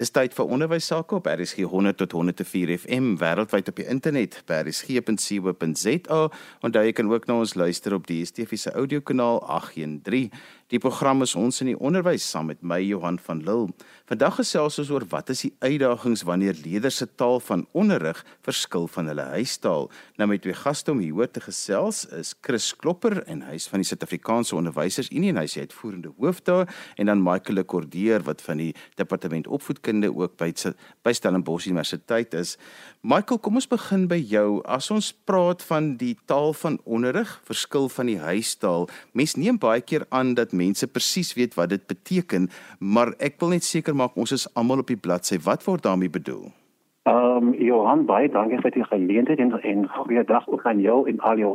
Dis tyd vir onderwys sake op RSG 100 tot 104 FM wêreldwyd op die internet by rsg.co.za. Onthou jy kan ook na ons luister op die DSTV se audiokanaal 813. Die program is ons in die onderwys saam met my Johan van Lille. Vandag gesels ons oor wat is die uitdagings wanneer leerders se taal van onderrig verskil van hulle huistaal. Nou met twee gaste om hieroor te gesels is Chris Klopper en hy is van die Suid-Afrikaanse Onderwysers Unie en hy is die uitvoerende hoof daar en dan Michael Lekordeer wat van die departement opvoedkunde ook by by Stellenbosch Universiteit is. Michael, kom ons begin by jou. As ons praat van die taal van onderrig, verskil van die huistaal, mens neem baie keer aan dat mense presies weet wat dit beteken, maar ek wil net seker maak ons is almal op die bladsy. Wat word daarmee bedoel? Ehm um, Johan, baie dankie vir die geleentheid en en goeiedag ook aan jou en al jou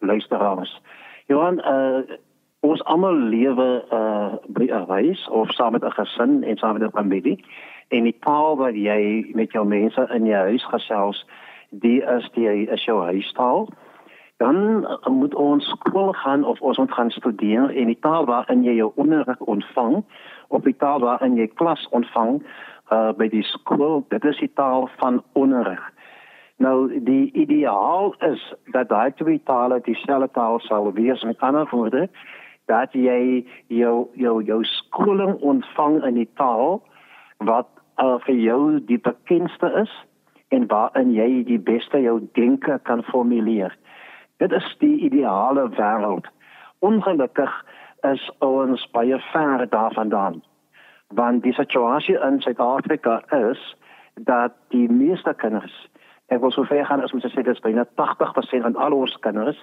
luisteraars. Johan, uh ons almal lewe uh by 'n huis of saam met 'n gesin en saam met 'n familie en die taal wat jy met jou mense in jou huis gesels, die is die is jou huistaal dan uh, moet ons skool gaan of ons moet gaan studeer in die taal waarin jy jou onderrig ontvang of die taal waarin jy klas ontvang uh, by die skool dit is die taal van onderrig nou die ideaal is dat daai twee tale dieselfde taal sal wees. Met ander woorde dat jy jou jou jou skooling ontvang in die taal wat uh, vir jou die bekendste is en waarin jy die beste jou denke kan formuleer Dit is die ideale wêreld. Ongelukkig is ons baie ver daarvandaan. Want die situasie in Suid-Afrika is dat die meeste kinders, ek wil so ver gaan as ons sê dit is byna 80% van al ons kinders,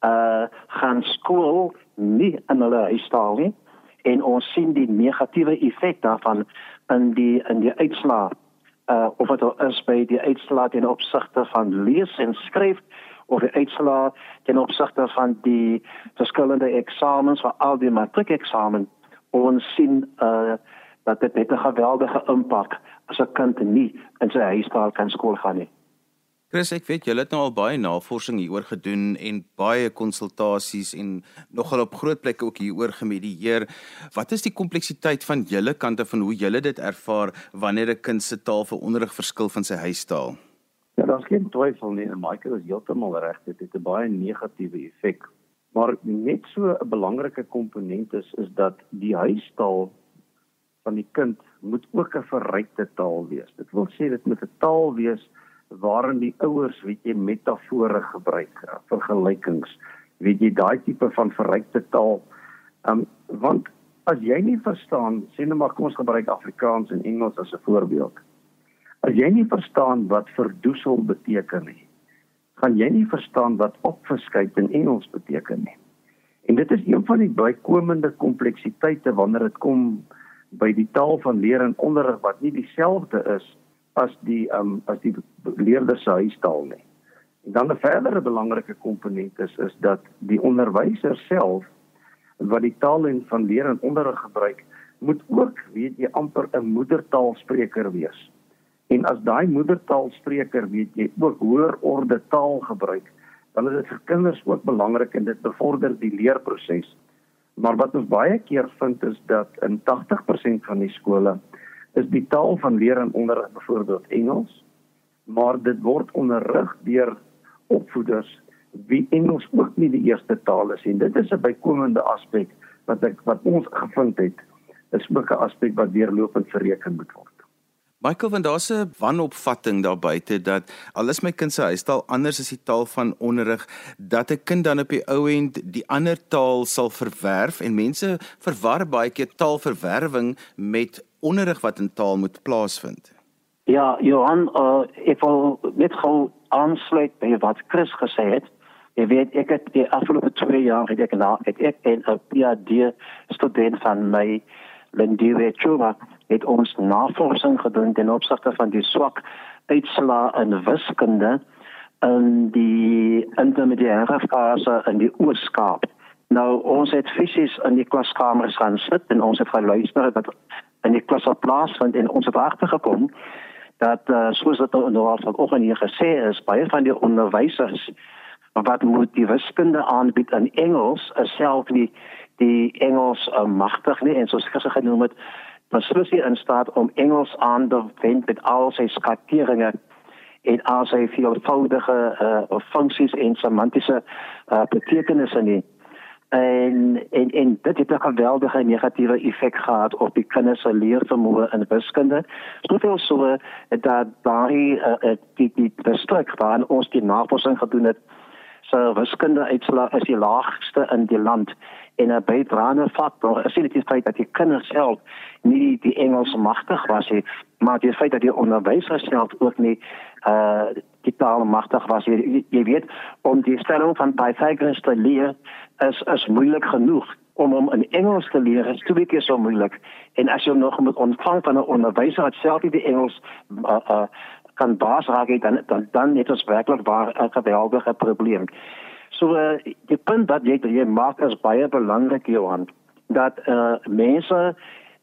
uh gaan skool nie in hulle huistaal nie en ons sien die negatiewe effek daarvan in die in die uitslae uh of wat is by die uitslae in opsigte van lees en skryf of die uitslae ten opsigte van die verskillende eksamens vir al die matriekeksamen ons sien uh, dat dit net 'n geweldige impak as 'n kind nie in sy huistaal kan skool gaan nie. Chris, ek weet julle het nou al baie navorsing hieroor gedoen en baie konsultasies en nogal op groot plekke ook hieroor gemedieer. Wat is die kompleksiteit van julle kante van hoe julle dit ervaar wanneer 'n kind se taal vir onderrig verskil van sy huistaal? Ja, daar's geen twyfel nie, Michael is heeltemal reg, dit het 'n baie negatiewe effek. Maar net so 'n belangrike komponent is is dat die huistaal van die kind moet ook 'n verrykte taal wees. Dit wil sê dit moet 'n taal wees waarin die ouers, weet jy, metafore gebruik, vergelykings, weet jy, daai tipe van verrykte taal. Um, want as jy nie verstaan, sê net maar kom ons gebruik Afrikaans en Engels as 'n voorbeeld. As jy nie verstaan wat verdoesel beteken nie, gaan jy nie verstaan wat opverskyp in Engels beteken nie. En dit is een van die bykomende kompleksiteite wanneer dit kom by die taal van leer en onderrig wat nie dieselfde is as die um as die leerder se huistaal nie. En dan 'n verdere belangrike komponent is is dat die onderwyser self wat die taal en van leer en onderrig gebruik, moet ook weet jy amper 'n moedertaalspreker wees. En as daai moedertaalspreker weet jy ook hoër orde taal gebruik, dan is dit vir kinders ook belangrik en dit bevorder die leerproses. Maar wat ons baie keer vind is dat in 80% van die skole is die taal van leer en onderrig byvoorbeeld Engels, maar dit word onderrig deur opvoeders wie Engels ook nie die eerste taal is nie. Dit is 'n bykomende aspek wat ek wat ons gevind het. Is ook 'n aspek wat deurlopend bereken moet word. Michael, want daar's 'n wanopvatting daar buite dat al is my kind se huistaal anders as die taal van onderrig, dat 'n kind dan op die ou end die ander taal sal verwerf en mense verwar baie keer taalverwerwing met onderrig wat in taal moet plaasvind. Ja, Johan, uh, ek wil net gou aansluit by wat Chris gesê het. Jy weet, ek het die afgelope 2 jaar het ek na ek ek 'n PhD student van my Lindiwe Chuba het ons navorsing gedoen ten opsigte van die swak uitslae in wiskunde in die intermediêre fase in die Oos-Kaap. Nou ons het fisies in die klaskamers gaan sit en ons het geluister wat in die klas op plaas vind en ons het agtergekom dat uh, soos dit nou al vanoggend hier gesê is baie van die onderwysers wat moet die wiskunde aanbied in Engels is self nie die Engels uh, magtig nie en soos ek gesê genoem het beslis in staat om Engels aan te wend met al sy skateringe en al sy veelvoudige uh, funksies en semantiese uh, betekenisse nie. En en en dit het 'n geweldige negatiewe effek gehad op die kinders se leervermoë in wiskunde. Soveel so dat daai uh, die die distrik waar ons die navorsing gedoen het, se wiskunde uitslag is die laagste in die land en 'n bydraende faktor is dit die feit dat die kinders self nie die Engels magtig was nie, maar die feit dat die onderwysers self ook nie uh die taal magtig was. Jy, jy weet om die stelling van Pythagoras te leer is is moeilik genoeg om om in Engels te leer is twee keer so moeilik en as jy nog moet ontvang van 'n onderwyser wat self nie die Engels uh, uh kan baas raak dan dan dan het ons werklik waar 'n geweldige probleem. So uh, die punt dat jy jy maak is baie belangrik Johan dat eh uh, mense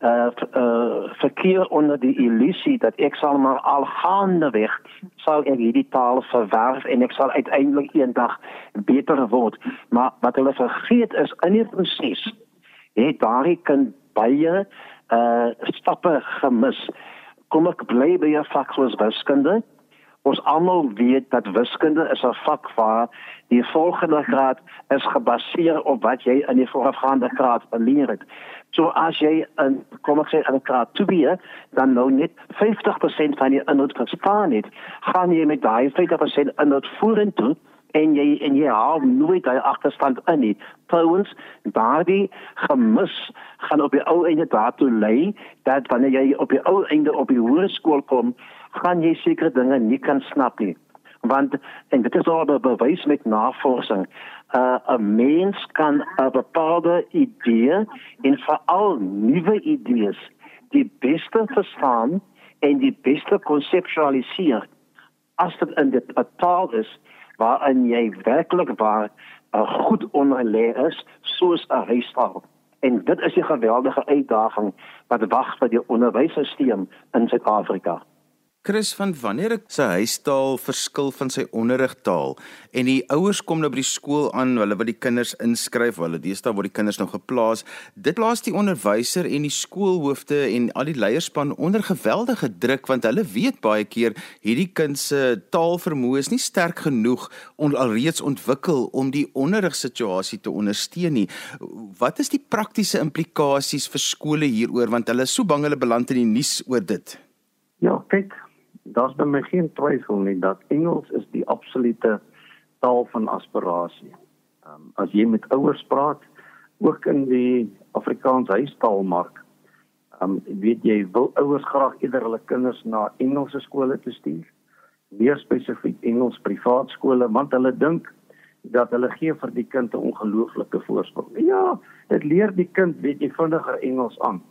uh, uh verkeer onder die illusie dat ek sal maar al gaande weg sal ek hierdie taal verwerf en ek sal uiteindelik eendag beter word. Maar wat hulle vergeet is in die proses het daardie kind baie uh stappe gemis. Kom ek bly by 'n vak soos wiskunde ons almal weet dat wiskunde is 'n vak waar die volgende graad is gebaseer op wat jy in die voorafgaande graad geleer het. So as jy in kom ek sê in graad 2 dan nou net 50% van die inhoud verstaan het, gaan jy met daai 50% inhoud vorentoe en jy en jy haal nooit daai agterstand in nie. Trouwens, daardie gemis gaan op die ou einde daartoe lei dat wanneer jy op die ou einde op die hoërskool kom, gaan jy sekere dinge nie kan snap nie. Want en dit is al bewys met navorsing. Uh, 'n mens kan 'n bepaalde idee en veral nuwe idees die beste verstaan en die beste konseptualiseer as dit in 'n taal is waarin jy werklik waar 'n goed onderlê is soos 'n huistaal. En dit is 'n geweldige uitdaging wat wag vir die onderwysstelsel in Suid-Afrika. Chris van wanneer ek sy huistaal verskil van sy onderrigtaal en die ouers kom nou by die skool aan, hulle wil die kinders inskryf, hulle deesdae word die kinders nou geplaas. Dit plaas die onderwyser en die skoolhoofde en al die leierspan onder geweldige druk want hulle weet baie keer hierdie kind se taalvermoë is nie sterk genoeg om alreeds ontwikkel om die onderrigsituasie te ondersteun nie. Wat is die praktiese implikasies vir skole hieroor want hulle is so bang hulle beland in die nuus oor dit? Ja, kyk, daar's by my geen twyfel nie dat Engels is die absolute taal van aspirasie. Ehm um, as jy met ouers praat, ook in die Afrikaans huistaalmark, ehm um, weet jy wil ouers graag eerder hulle kinders na Engelse skole toe stuur, meer spesifiek Engels privaat skole want hulle dink dat hulle gee vir die kind 'n ongelooflike voorsprong. Ja, dit leer die kind weet jy vinniger Engels aan.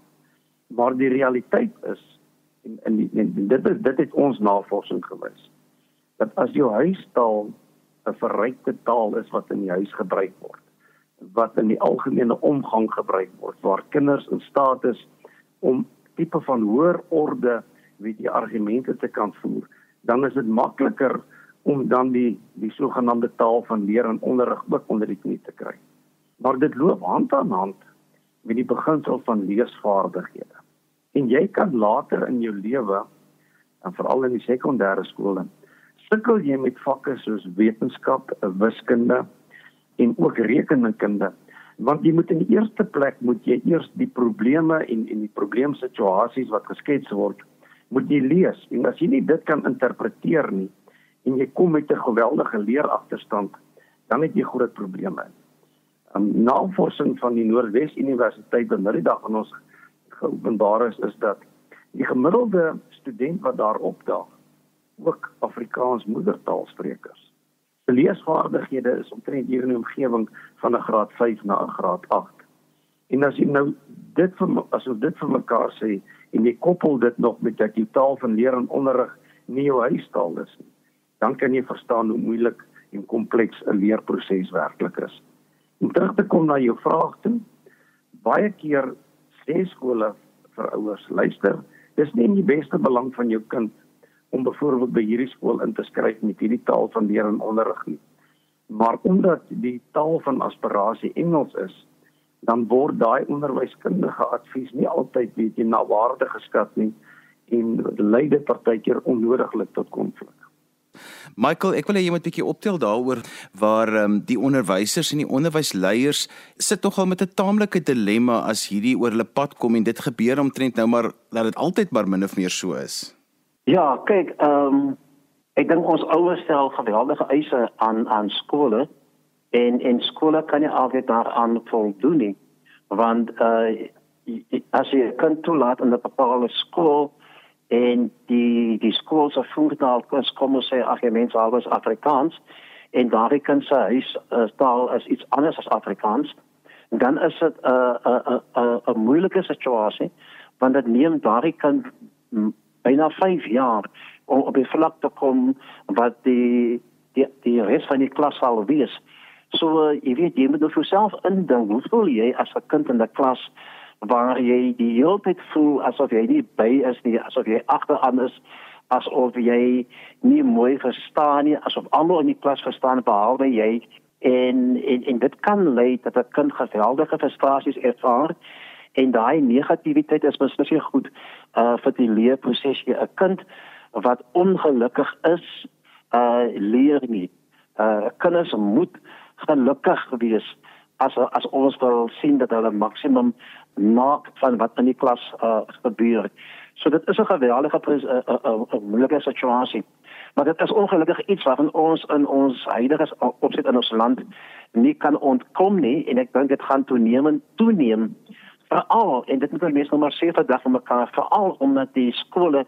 Maar die realiteit is en, en, en dit is dit het ons navorsing gewys. Dat as jou huistaal 'n verrykte taal is wat in die huis gebruik word wat in die algemene omgang gebruik word waar kinders in staat is om tipe van hoër orde weet jy argumente te kan voer dan is dit makliker om dan die die sogenaamde taal van leer en onderrig ook onder die knie te kry. Maar dit loop hand aan hand met die beginsel van leesvaardighede en jy kan later in jou lewe en veral in die sekondêre skole sukkel jy met vakke soos wetenskap, wiskunde en ook rekenkunde want jy moet in die eerste plek moet jy eers die probleme en en die probleemsituasies wat geskets word moet jy lees en as jy nie dit kan interpreteer nie en jy kom met 'n geweldige leeragterstand dan het jy groot probleme. um, Navorsing van die Noordwes Universiteit in Middag aan ons geopenbaar is is dat die gemiddelde student wat daar opdaag ook Afrikaans moedertaalsprekers. Se leesvaardighede is omtrent hier in die omgewing van 'n graad 5 na 'n graad 8. En as jy nou dit vir as ons dit vir mekaar sê en jy koppel dit nog met dat die taal van leer en onderrig nie jou huistaal is nie, dan kan jy verstaan hoe moeilik en kompleks 'n leerproses werklik is. Om terug te kom na jou vraag toe, baie keer sê skole vir ouers, luister, dis nie in die beste belang van jou kind om byvoorbeeld by hierdie skool in te skryf met hierdie taal van leer en onderrig nie. Maar omdat die taal van aspirasie Engels is, dan word daai onderwyskundige advies nie altyd weet jy na waarde geskat nie en lei dit partykeer onnodiglik tot konflik. Michael, ek wil hê jy moet 'n bietjie optel daaroor waar um, die onderwysers en die onderwysleiers sit tog al met 'n taamlike dilemma as hierdie oor hulle pad kom en dit gebeur omtrent nou maar dat dit altyd maar min of meer so is. Ja, kyk, ehm um, ek dink ons ouers stel geweldige eise aan aan skole en en skole kan nie altyd daaraan voldoen nie. Want uh as jy kan toelaat in 'n bepaalde skool en die die skool se voertaal kos kom ons sê ag jy mense albei Afrikaans en daardie kind se huis is taal is iets anders as Afrikaans dan is dit 'n 'n 'n 'n moeilike situasie want dit neem daardie kind byna 5 jaar om op die vlak te kom wat die die die res van die klas sal wees. So jy weet jy moet vir jouself indink hoe voel jy as 'n kind in 'n klas waar jy die hele tyd voel asof jy nie by is nie, asof jy agteraan is, asof jy nie mooi verstaan nie, asof almal in die klas verstaan behalwe jy en en en dit kan lei dat 'n kind geweldige frustrasies ervaar en daai negativiteit is beslis goed uh vir die leerproses jy 'n kind wat ongelukkig is uh leer nie. Uh kinders moet gelukkig wees as as ons wil sien dat hulle maksimum maak van wat in die klas uh, gebeur. So dit is 'n geweldige 'n uh, uh, uh, uh, moeilike situasie. Maar dit is ongelukkig iets waarvan ons in ons huidige opset in ons land nie kan ontkom nie en ek dink dit gaan toenemend toeneem. Veral en dit moet mense nou maar sê vir dag van mekaar veral omdat die skole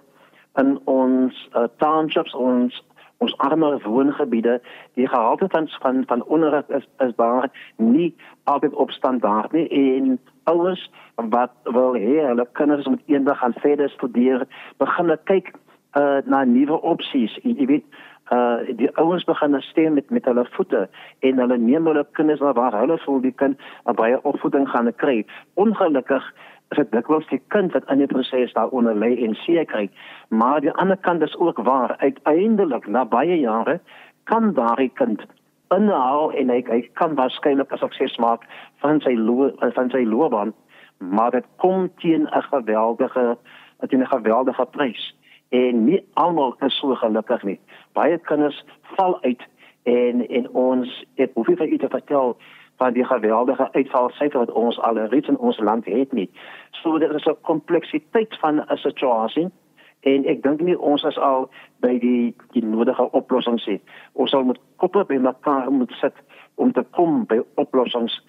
in ons uh, townships ons ons arme woongebiede die gehalte van van van onderrig is is daar nie altyd op standaard nie en ouers wat wil hê hulle kinders moet eendag gaan verder studeer, begin kyk uh na nuwe opsies. Jy, jy weet uh die ouers begin stem met met hulle voete en hulle neem hulle kinders na waar hulle voel die kind 'n baie opvoeding gaan kry. Ongelukkig is dit dikwels die kind wat in die proses daaronder lê en seer kry. Maar die ander kant is ook waar. Uiteindelik na baie jare kan daardie kind inhaal en hy, hy kan waarskynlik 'n sukses maak van sy lo van sy loopbaan maar dit kom teen 'n geweldige teen 'n geweldige prys. En nie almal is so gelukkig nie. Baie kinders val uit en en ons het hoef nie vir u te vertel van die geweldige uitvalsyfer wat ons al reeds in ons land het nie so dit is 'n kompleksiteit van 'n situasie en ek dink nie ons is al by die die nodige oplossings nie. Ons sal moet koppe by mekaar moet sit om te kom by oplossings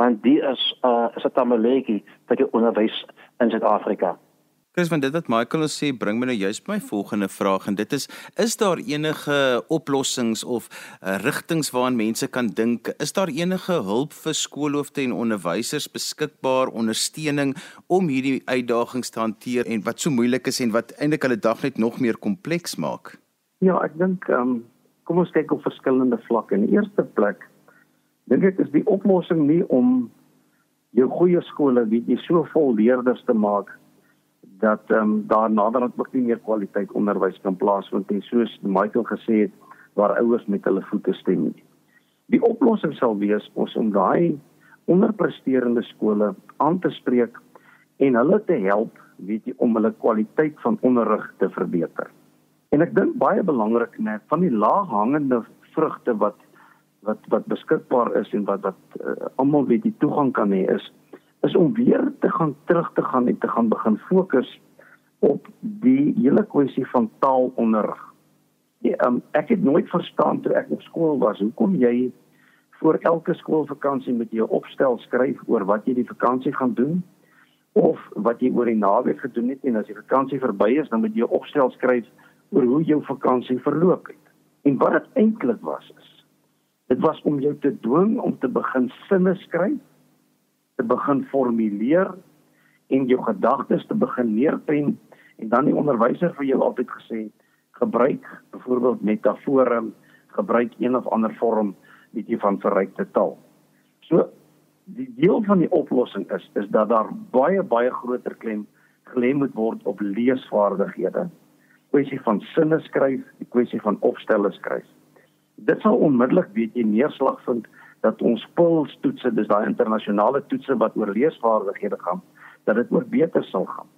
want die is uh is 'n tamelegi vir die onderwys in Suid-Afrika. Chris van dit wat Michael ons sê bring my nou juist by my volgende vraag en dit is is daar enige oplossings of uh, rigtings waaraan mense kan dink? Is daar enige hulp vir skoolhoofde en onderwysers beskikbaar ondersteuning om hierdie uitdagings te hanteer en wat so moeilik is en wat eintlik hulle dag net nog meer kompleks maak? Ja ek dink um, kom ons kyk op verskillende vlakke. In die eerste plek dink ek is die oplossing nie om jou goeie skole weet jy so vol leerders te maak dat ehm um, daar naderhand ook nie meer kwaliteit onderwys kan plaasvind nie soos Michael gesê het waar ouers met hulle voete stem nie. Die oplossing sal wees ons om daai onderpresterende skole aan te spreek en hulle te help weet jy om hulle kwaliteit van onderrig te verbeter. En ek dink baie belangrik net van die laaghangende vrugte wat wat wat beskikbaar is en wat wat uh, almal weet die toegang kan hê is is om weer te gaan terug te gaan en te gaan begin fokus op die hele kwessie van taalonderrig. Ja, um, ek het nooit verstaan toe ek op skool was, hoekom jy voor elke skoolvakansie met jou opstel skryf oor wat jy die vakansie gaan doen of wat jy oor die naweek gedoen het en as die vakansie verby is, dan moet jy opstel skryf oor hoe jou vakansie verloop het. En wat dit eintlik was is dit was om jou te dwing om te begin sinne skryf te begin formuleer en jou gedagtes te begin neerpen en dan die onderwyser vir jou altyd gesê gebruik byvoorbeeld metafore gebruik een of ander vorm bietjie van verrykte taal. So die deel van die oplossing is is dat daar baie baie groter klem gelê moet word op leesvaardighede. Kwessie van sinne skryf, die kwessie van opstelle skryf. Dit sal onmiddellik weet jy neerslag vind dat ons pulstoetse, dis daai internasionale toetse wat oor leesvaardighede gaan, dat dit ook beter sal gaan.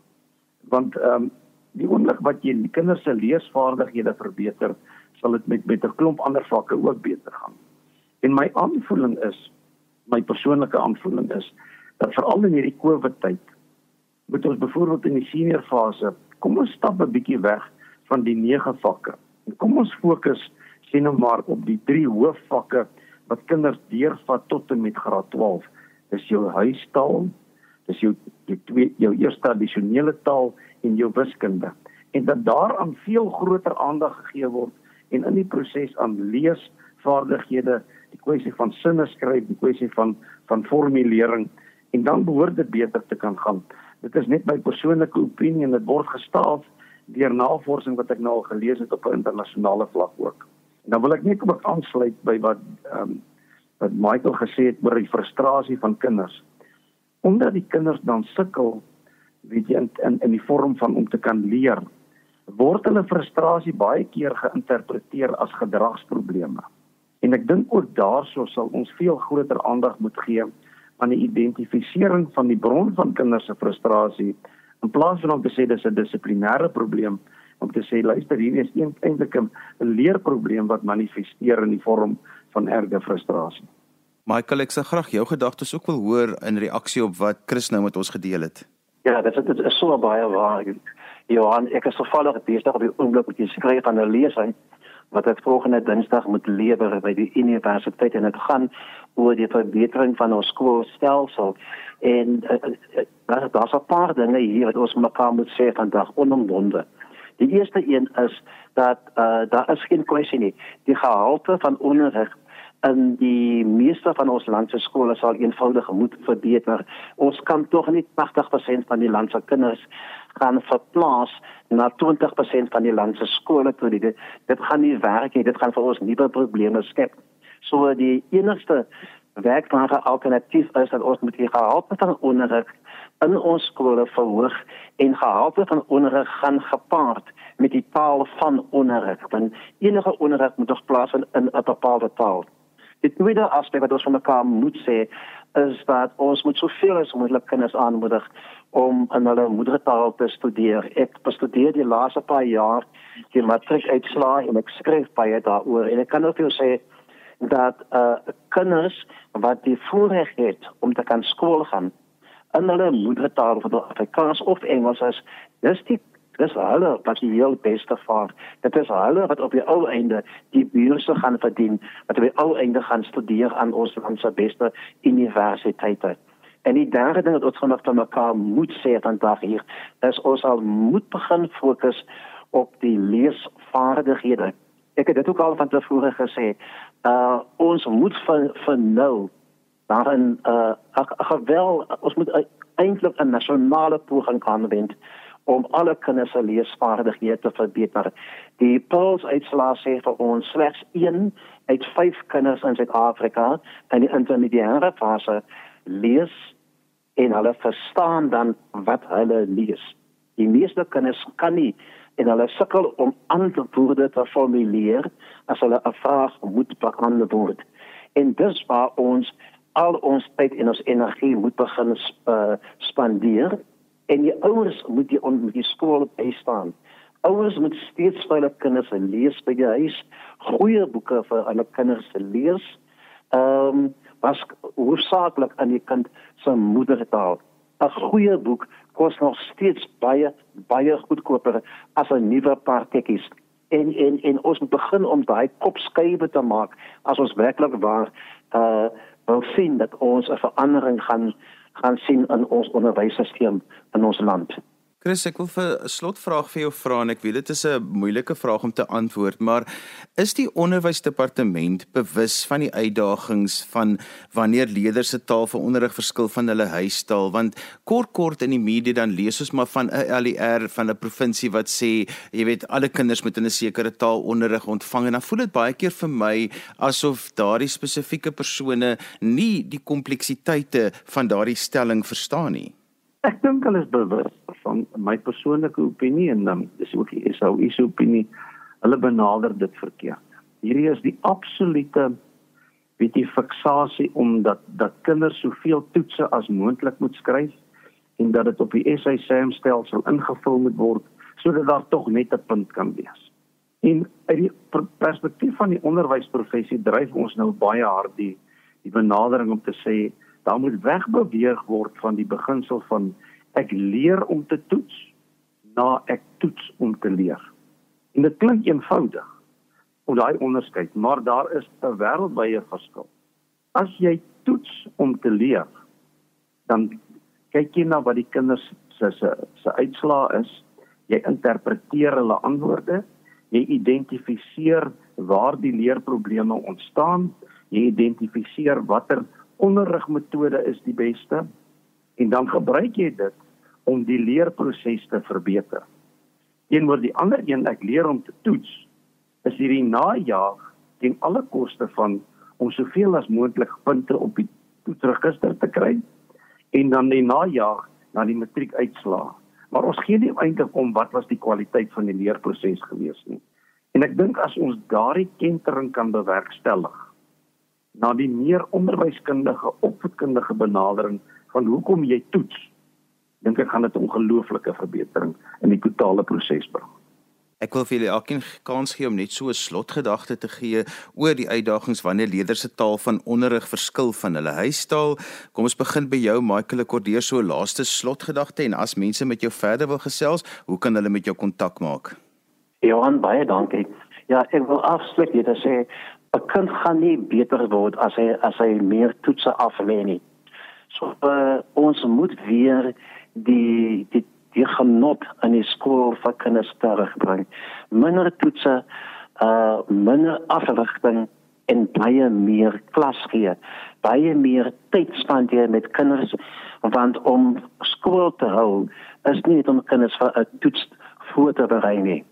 Want ehm um, die oomblik wat jy kinders se leesvaardighede verbeter, sal dit met met 'n klomp ander vakke ook beter gaan. En my aanvoeling is, my persoonlike aanvoeling is dat veral in hierdie COVID tyd moet ons byvoorbeeld in die senior fase kom ons stap 'n bietjie weg van die nege vakke. En kom ons fokus sien nou maar op die drie hoofvakke wat kinders deurvat tot en met graad 12. Dis jou huistaal, dis jou jou twee jou eerste tradisionele taal en jou wiskunde. En dat daaraan veel groter aandag gegee word en in die proses aan leesvaardighede, die kwessie van sinne skryf, die kwessie van van formulering en dan behoort dit beter te kan gaan. Dit is net my persoonlike opinie en dit word gestaaf deur navorsing wat ek nou al gelees het op 'n internasionale vlak ook. Dan wil ek net ook aansluit by wat ehm um, wat Michael gesê het oor die frustrasie van kinders. Omdat die kinders dan sukkel weet jy in in, in die vorm van om te kan leer, word hulle frustrasie baie keer geïnterpreteer as gedragsprobleme. En ek dink ook daaroor sal ons veel groter aandag moet gee aan die identifisering van die bron van kinders se frustrasie in plaas van om te sê dis 'n dissiplinêre probleem om te sê luister hier is eintlik 'n leerprobleem wat manifesteer in die vorm van erge frustrasie. Michael, ek sou graag jou gedagtes ook wil hoor in reaksie op wat Chris nou met ons gedeel het. Ja, dit is dit is so baie waar. Johan, ek is toevallig besig op die oomblik met die skryf van 'n lesing wat ek volgende Dinsdag moet lewer by die universiteit en dit gaan oor die verbetering van ons skoolstelsel en uh, uh, uh, daar's 'n paar dinge hier wat ons mekaar moet sê vandag onomwonde. Die eerste een is dat uh, daar is geen kwessie nie. Die gehalte van onderrig in die meeste van ons land se skole sal eenvoudig moet verbeter. Ons kan tog nie 80% van die land se kinders gaan verplaas na 20% van die land se skole toe. Dit dit gaan nie werk nie. Dit gaan vir ons nuwe probleme skep. So die enigste werkbare alternatief is dat ons met die gehalte van onderrig in ons skole verhoog en gehalte van onderrig gaan gepaard met die taal van onderrig. Want enige onderrig moet tog plaasvind in 'n bepaalde taal. Die tweede aspek wat ons van mekaar moet sê is dat ons moet soveel as moontlik kinders aanmoedig om in hulle moedertaal te studeer. Ek bestudeer die laaste paar jaar die matriekuitslae en ek skryf baie daaroor en ek kan ook vir jou sê dat uh kinders wat die voorreg het om te kan skool gaan in hulle moedertaal of Afrikaans of Engels is dis die dis hulle wat die heel beste vaar. Dit is hulle wat op die ou einde die beurse gaan verdien wat op die ou einde gaan studeer aan ons land se beste universiteite. En die derde ding wat ons vanaf van mekaar moet sê vandag hier is ons al moet begin fokus op die leesvaardighede. Ek het dit ook al van tevore gesê uh ons moet vir vir nou daarin uh gewel ons moet eintlik 'n nasionale poging aanwend om alle kinders se leesvaardighede te verbeter. Die polls uitslae sê vir ons slegs 1 uit 5 kinders in Suid-Afrika in die intermediêre fase lees en hulle verstaan dan wat hulle lees. Die meeste kinders kan nie en hulle sukkel om antwoorde te formuleer as hulle 'n vraag moet beantwoord. En dis waar ons al ons tyd en ons energie moet begin uh, spandeer en die ouers moet die on die skool bystaan. Ouers moet steeds vir hulle kinders lees by die huis, goeie boeke vir hulle kinders lees. Ehm um, was hoofsaaklik aan die kind se moedertaal. 'n Goeie boek kos nog steeds baie baie goedkoper as 'n nuwe paar tekkies. En en en ons moet begin om daai kopskuive te maak as ons werklik waar uh wil sien dat ons 'n verandering gaan gaan sien in ons onderwysstelsel in ons land. Chris, ek wil vir 'n slotvraag vir jou vra en ek weet dit is 'n moeilike vraag om te antwoord, maar is die onderwysdepartement bewus van die uitdagings van wanneer leerders se taal vir onderrig verskil van hulle huistaal? Want kort kort in die media dan lees ons maar van 'n LER van 'n provinsie wat sê, jy weet, alle kinders moet in 'n sekere taal onderrig ontvang en dan voel dit baie keer vir my asof daardie spesifieke persone nie die kompleksiteite van daardie stelling verstaan nie. Ek dink hulle is bewus van my persoonlike opinie en dan is ook die SOU se opinie. Hulle benader dit verkeerd. Hierdie is die absolute weet jy fiksasie om dat dat kinders soveel toetse as moontlik moet skryf en dat dit op die SISM stelsel ingevul moet word sodat daar tog net 'n punt kan wees. En uit die perspektief van die onderwysprofessie dryf ons nou baie hard die die benadering om te sê daar moet wegbeweeg word van die beginsel van ek leer om te toets na ek toets om te leer. En dit klink eenvoudig om daai onderskeid, maar daar is 'n wêreldwye verskil. As jy toets om te leer, dan kyk jy na wat die kinders se se se uitslae is. Jy interpreteer hulle antwoorde, jy identifiseer waar die leerprobleme ontstaan, jy identifiseer watter onderrigmetode is die beste en dan gebruik jy dit om die leerproses te verbeter. Teenoor die ander een ek leer om te toets is hierdie najaag teen alle koste van om soveel as moontlik punte op die toetsregister te kry en dan die najaag na die matriekuitslae. Maar ons gee nie eintlik om wat was die kwaliteit van die leerproses gewees nie. En ek dink as ons daardie kentering kan bewerkstellig na die meer onderwyskundige opvoedkundige benadering van hoekom jy toets dink ek gaan dit 'n ongelooflike verbetering in die totale proses bring. Ek wil vir julle elkeen kans gee om net so 'n slotgedagte te gee oor die uitdagings wanneer leerders se taal van onderrig verskil van hulle huistaal. Kom ons begin by jou Michael Kordeer so 'n laaste slotgedagte en as mense met jou verder wil gesels, hoe kan hulle met jou kontak maak? Johan baie dankie. Ja, ek wil afsluit dit sê 'n kind gaan nie beter word as hy as hy meer toetse aflê nie. So uh, ons moet weer die die die genot in die skool vir kinders terugbring. Minder toetse, uh minder afrigting en baie meer klas gee. Baie meer tyd spandeer met kinders want om skool te hou is nie net om kinders vir 'n toets voor te berei nie.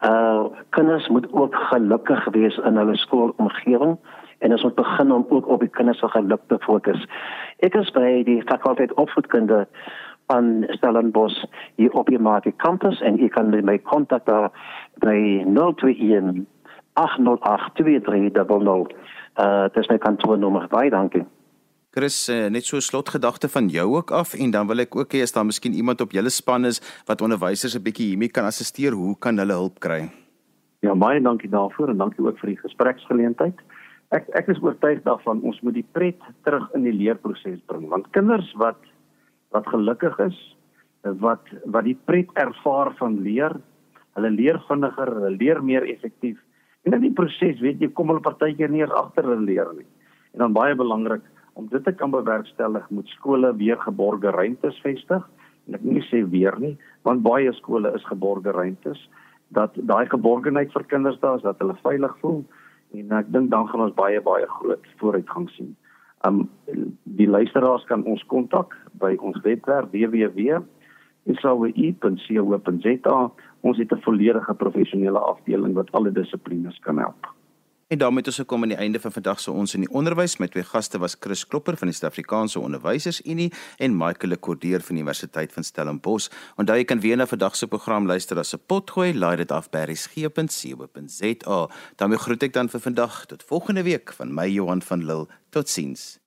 Uh kinders moet ook gelukkig wees in hulle skoolomgewing en ons moet begin om ook op die kinders se geluk te fokus. Ek is by die fakulteit opvoedkunde van Stellenbosch hier op die Market Campus en u kan my kontak daar by 021 808 2300. Uh, dis my kantoornommer. Baie dankie. Chris, uh, net so 'n slotgedagte van jou ook af en dan wil ek ook hê as daar miskien iemand op julle span is wat onderwysers 'n bietjie hiermee kan assisteer, hoe kan hulle hulp kry? Ja, baie dankie daarvoor en dankie ook vir die gespreksgeleentheid. Ek ek is oortuig daarvan ons moet die pret terug in die leerproses bring want kinders wat wat gelukkig is, wat wat die pret ervaar van leer, hulle leer vinniger, hulle leer meer effektief. En in die proses, weet jy, kom hulle partykeer nie eens agter hulle leer nie. En dan baie belangrik om dit te kan bewerkstellig, moet skole weer geborge ruimtes vestig. En ek nie sê weer nie, want baie skole is geborge ruimtes dat daai geborgenheid vir kinders daar is dat hulle veilig voel en ek dink dan gaan ons baie baie groot vooruitgang sien. Um die luisteraars kan ons kontak by ons webwerf www.isawi.co.za. Ons het 'n volledige professionele afdeling wat alle dissiplines kan help. En daarmee het ons gekom aan die einde van vandag se ons in die onderwys met twee gaste was Chris Klopper van die Suid-Afrikaanse Onderwysersunie en Michael Lekordeer van die Universiteit van Stellenbosch. Onthou jy kan weer na vandag se program luister as 'n potgooi, laai dit af by resgep.co.za. daarmee groet ek dan vir vandag tot volgende week van my Johan van Lille. Totsiens.